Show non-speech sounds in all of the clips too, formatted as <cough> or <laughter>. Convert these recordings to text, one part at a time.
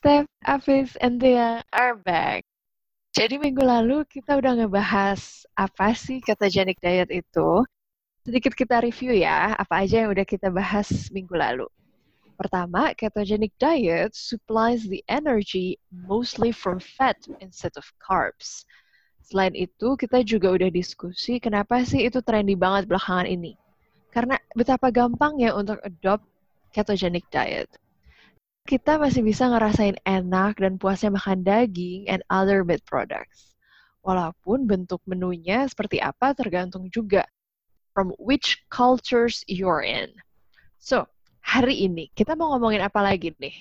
Steph, Afif, and Thea are back. Jadi minggu lalu kita udah ngebahas apa sih ketogenic diet itu. Sedikit kita review ya, apa aja yang udah kita bahas minggu lalu. Pertama, ketogenic diet supplies the energy mostly from fat instead of carbs. Selain itu, kita juga udah diskusi kenapa sih itu trendy banget belakangan ini. Karena betapa gampangnya untuk adopt ketogenic diet kita masih bisa ngerasain enak dan puasnya makan daging and other meat products. Walaupun bentuk menunya seperti apa tergantung juga from which cultures you're in. So, hari ini kita mau ngomongin apa lagi nih?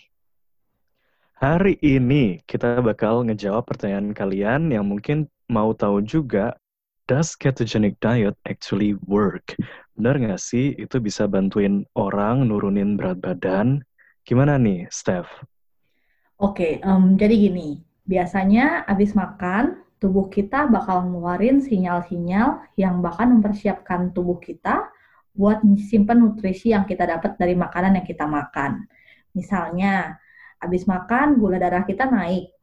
Hari ini kita bakal ngejawab pertanyaan kalian yang mungkin mau tahu juga, does ketogenic diet actually work? Benar nggak sih itu bisa bantuin orang nurunin berat badan, Gimana nih, Steph? Oke, um, jadi gini. Biasanya habis makan, tubuh kita bakal ngeluarin sinyal-sinyal yang bahkan mempersiapkan tubuh kita buat simpan nutrisi yang kita dapat dari makanan yang kita makan. Misalnya, habis makan gula darah kita naik,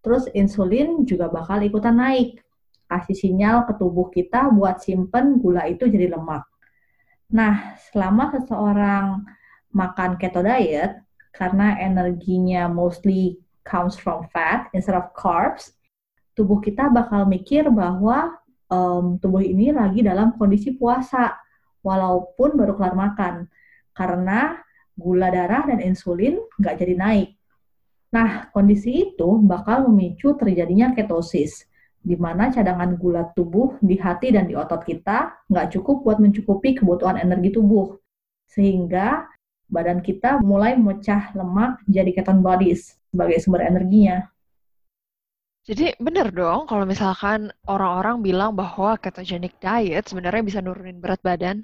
terus insulin juga bakal ikutan naik. Kasih sinyal ke tubuh kita buat simpen gula itu jadi lemak. Nah, selama seseorang makan keto diet, karena energinya mostly comes from fat instead of carbs, tubuh kita bakal mikir bahwa um, tubuh ini lagi dalam kondisi puasa, walaupun baru kelar makan, karena gula darah dan insulin nggak jadi naik. Nah, kondisi itu bakal memicu terjadinya ketosis, di mana cadangan gula tubuh di hati dan di otot kita nggak cukup buat mencukupi kebutuhan energi tubuh. Sehingga badan kita mulai memecah lemak jadi keton bodies sebagai sumber energinya. Jadi benar dong kalau misalkan orang-orang bilang bahwa ketogenic diet sebenarnya bisa nurunin berat badan?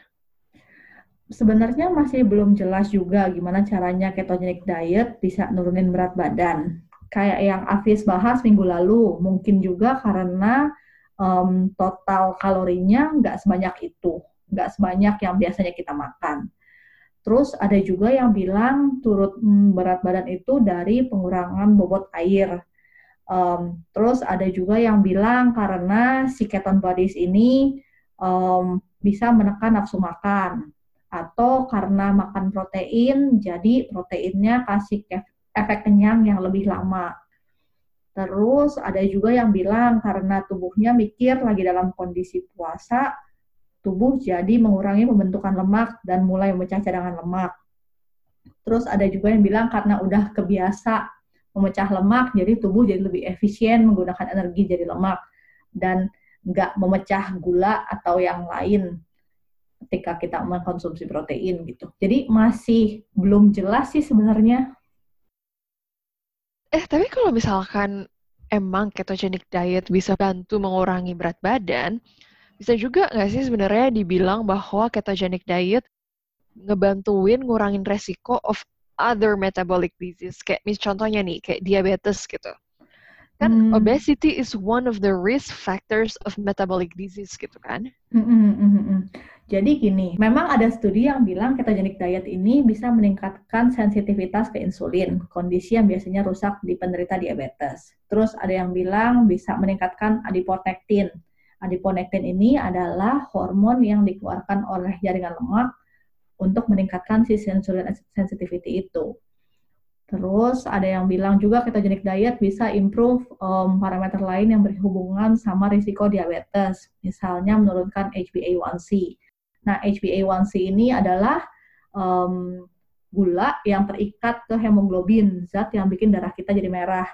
Sebenarnya masih belum jelas juga gimana caranya ketogenic diet bisa nurunin berat badan. Kayak yang Afis bahas minggu lalu, mungkin juga karena um, total kalorinya nggak sebanyak itu, nggak sebanyak yang biasanya kita makan. Terus ada juga yang bilang turut hmm, berat badan itu dari pengurangan bobot air. Um, terus ada juga yang bilang karena si keton bodies ini um, bisa menekan nafsu makan atau karena makan protein jadi proteinnya kasih efek kenyang yang lebih lama. Terus ada juga yang bilang karena tubuhnya mikir lagi dalam kondisi puasa tubuh jadi mengurangi pembentukan lemak dan mulai memecah cadangan lemak. Terus ada juga yang bilang karena udah kebiasa memecah lemak, jadi tubuh jadi lebih efisien menggunakan energi jadi lemak dan nggak memecah gula atau yang lain ketika kita mengkonsumsi protein gitu. Jadi masih belum jelas sih sebenarnya. Eh, tapi kalau misalkan emang ketogenic diet bisa bantu mengurangi berat badan, bisa juga nggak sih sebenarnya dibilang bahwa ketogenic diet ngebantuin ngurangin resiko of other metabolic disease? Kayak mis contohnya nih kayak diabetes gitu. Kan hmm. obesity is one of the risk factors of metabolic disease gitu kan? Hmm, hmm, hmm, hmm. jadi gini memang ada studi yang bilang ketogenic diet ini bisa meningkatkan sensitivitas ke insulin kondisi yang biasanya rusak di penderita diabetes. Terus ada yang bilang bisa meningkatkan adiponektin Adiponektin ini adalah hormon yang dikeluarkan oleh jaringan lemak untuk meningkatkan si insulin sensitivity itu. Terus ada yang bilang juga ketogenic diet bisa improve um, parameter lain yang berhubungan sama risiko diabetes, misalnya menurunkan HbA1c. Nah, HbA1c ini adalah um, gula yang terikat ke hemoglobin, zat yang bikin darah kita jadi merah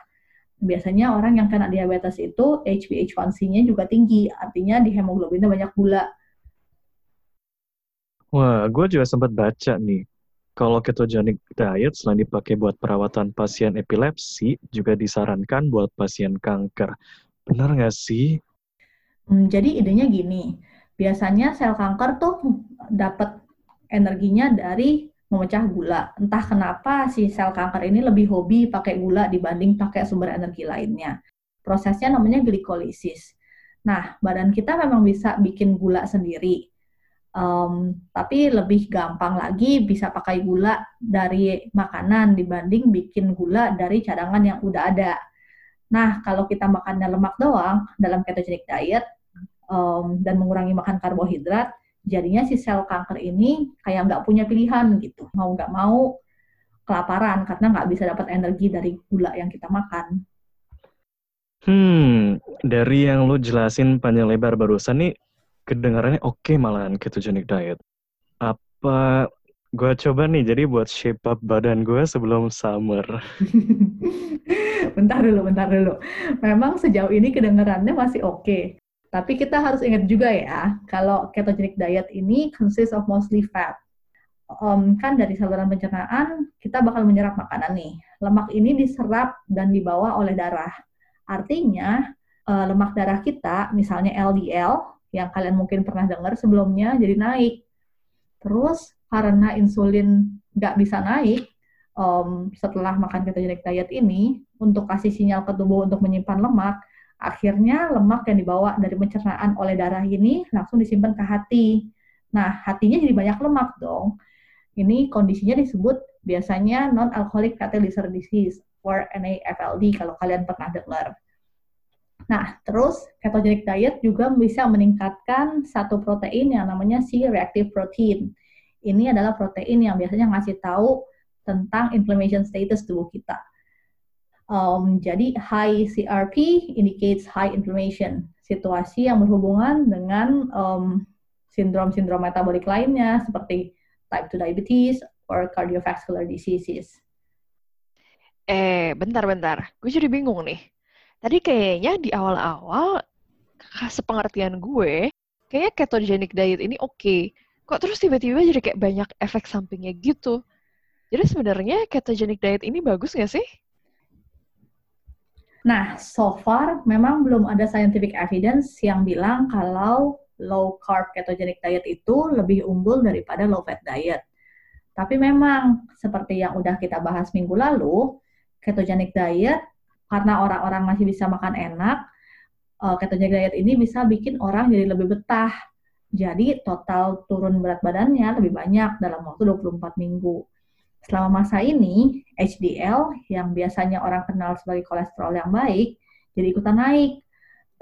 biasanya orang yang kena diabetes itu HbA1c-nya juga tinggi, artinya di hemoglobinnya banyak gula. Wah, gue juga sempat baca nih, kalau ketogenic diet selain dipakai buat perawatan pasien epilepsi, juga disarankan buat pasien kanker. Benar nggak sih? Hmm, jadi idenya gini, biasanya sel kanker tuh dapat energinya dari memecah gula. Entah kenapa si sel kanker ini lebih hobi pakai gula dibanding pakai sumber energi lainnya. Prosesnya namanya glikolisis. Nah, badan kita memang bisa bikin gula sendiri. Um, tapi lebih gampang lagi bisa pakai gula dari makanan dibanding bikin gula dari cadangan yang udah ada. Nah, kalau kita makannya lemak doang dalam ketogenic diet um, dan mengurangi makan karbohidrat, jadinya si sel kanker ini kayak nggak punya pilihan gitu. Mau nggak mau kelaparan karena nggak bisa dapat energi dari gula yang kita makan. Hmm, dari yang lo jelasin panjang lebar barusan nih, kedengarannya oke okay malahan ketogenic diet. Apa gue coba nih jadi buat shape up badan gue sebelum summer. <laughs> bentar dulu, bentar dulu. Memang sejauh ini kedengarannya masih oke. Okay. Tapi kita harus ingat juga ya, kalau ketogenic diet ini consists of mostly fat. Um, kan dari saluran pencernaan, kita bakal menyerap makanan nih. Lemak ini diserap dan dibawa oleh darah. Artinya, uh, lemak darah kita, misalnya LDL, yang kalian mungkin pernah dengar sebelumnya jadi naik. Terus karena insulin nggak bisa naik um, setelah makan ketogenic diet ini, untuk kasih sinyal ke tubuh untuk menyimpan lemak, akhirnya lemak yang dibawa dari pencernaan oleh darah ini langsung disimpan ke hati. Nah, hatinya jadi banyak lemak dong. Ini kondisinya disebut biasanya non-alcoholic fatty liver disease, or NAFLD kalau kalian pernah dengar. Nah, terus ketogenic diet juga bisa meningkatkan satu protein yang namanya C-reactive protein. Ini adalah protein yang biasanya ngasih tahu tentang inflammation status tubuh kita. Um, jadi high CRP indicates high inflammation, situasi yang berhubungan dengan um, sindrom-sindrom metabolik lainnya seperti type 2 diabetes or cardiovascular diseases. Eh, bentar-bentar. Gue jadi bingung nih Tadi kayaknya di awal-awal, sepengertian gue, kayaknya ketogenic diet ini oke. Okay. Kok terus tiba-tiba jadi kayak banyak efek sampingnya gitu? Jadi sebenarnya ketogenic diet ini bagus nggak sih? Nah, so far memang belum ada scientific evidence yang bilang kalau low carb ketogenic diet itu lebih unggul daripada low fat diet. Tapi memang seperti yang udah kita bahas minggu lalu, ketogenic diet karena orang-orang masih bisa makan enak, uh, ketogenic diet ini bisa bikin orang jadi lebih betah. Jadi total turun berat badannya lebih banyak dalam waktu 24 minggu. Selama masa ini, HDL yang biasanya orang kenal sebagai kolesterol yang baik, jadi ikutan naik.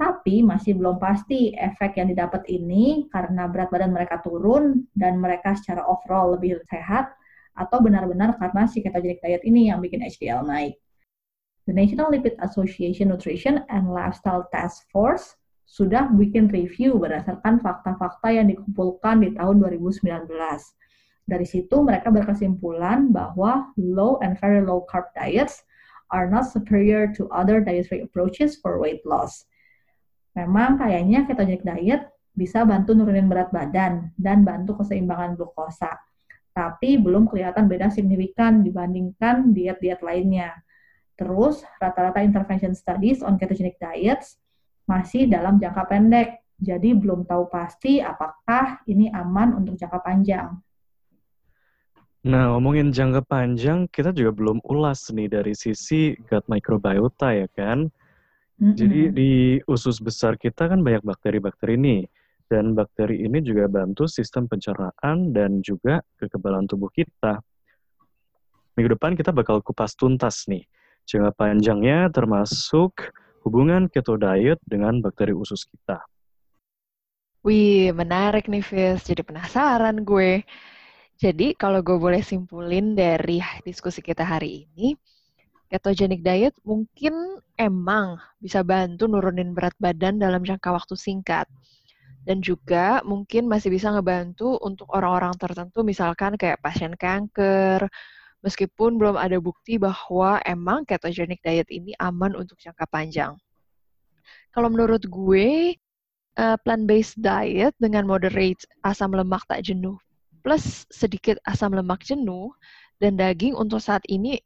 Tapi masih belum pasti efek yang didapat ini karena berat badan mereka turun dan mereka secara overall lebih sehat atau benar-benar karena si ketogenic diet ini yang bikin HDL naik. The National Lipid Association Nutrition and Lifestyle Task Force sudah bikin review berdasarkan fakta-fakta yang dikumpulkan di tahun 2019. Dari situ mereka berkesimpulan bahwa low and very low carb diets are not superior to other dietary approaches for weight loss. Memang kayaknya ketogenic diet bisa bantu nurunin berat badan dan bantu keseimbangan glukosa. Tapi belum kelihatan beda signifikan dibandingkan diet-diet lainnya. Terus, rata-rata intervention studies on ketogenic diets masih dalam jangka pendek. Jadi belum tahu pasti apakah ini aman untuk jangka panjang. Nah, ngomongin jangka panjang, kita juga belum ulas nih dari sisi gut microbiota ya kan? Mm-hmm. Jadi di usus besar kita kan banyak bakteri-bakteri nih. Dan bakteri ini juga bantu sistem pencernaan dan juga kekebalan tubuh kita. Minggu depan kita bakal kupas tuntas nih Jangka panjangnya termasuk hubungan keto diet dengan bakteri usus kita. Wih, menarik nih, Fis. Jadi penasaran gue. Jadi, kalau gue boleh simpulin dari diskusi kita hari ini, ketogenic diet mungkin emang bisa bantu nurunin berat badan dalam jangka waktu singkat. Dan juga mungkin masih bisa ngebantu untuk orang-orang tertentu, misalkan kayak pasien kanker, meskipun belum ada bukti bahwa emang ketogenic diet ini aman untuk jangka panjang. Kalau menurut gue, uh, plant-based diet dengan moderate asam lemak tak jenuh plus sedikit asam lemak jenuh dan daging untuk saat ini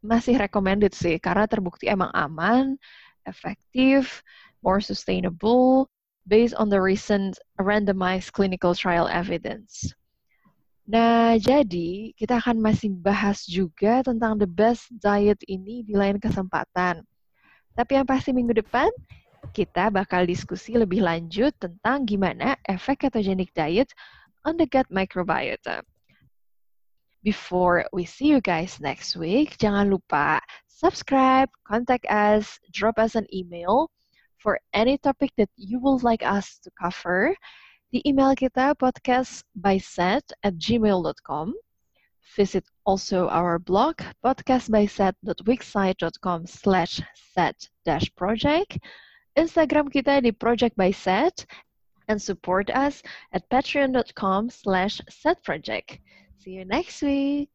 masih recommended sih karena terbukti emang aman, efektif, more sustainable based on the recent randomized clinical trial evidence. Nah, jadi kita akan masih bahas juga tentang the best diet ini di lain kesempatan. Tapi yang pasti minggu depan kita bakal diskusi lebih lanjut tentang gimana efek ketogenic diet on the gut microbiota. Before we see you guys next week, jangan lupa subscribe, contact us, drop us an email for any topic that you would like us to cover. The email kita podcast by set at gmail.com. Visit also our blog podcastbyset.wixsite.com slash set dash project. Instagram kita di Project by Set and support us at patreon.com slash setproject. See you next week.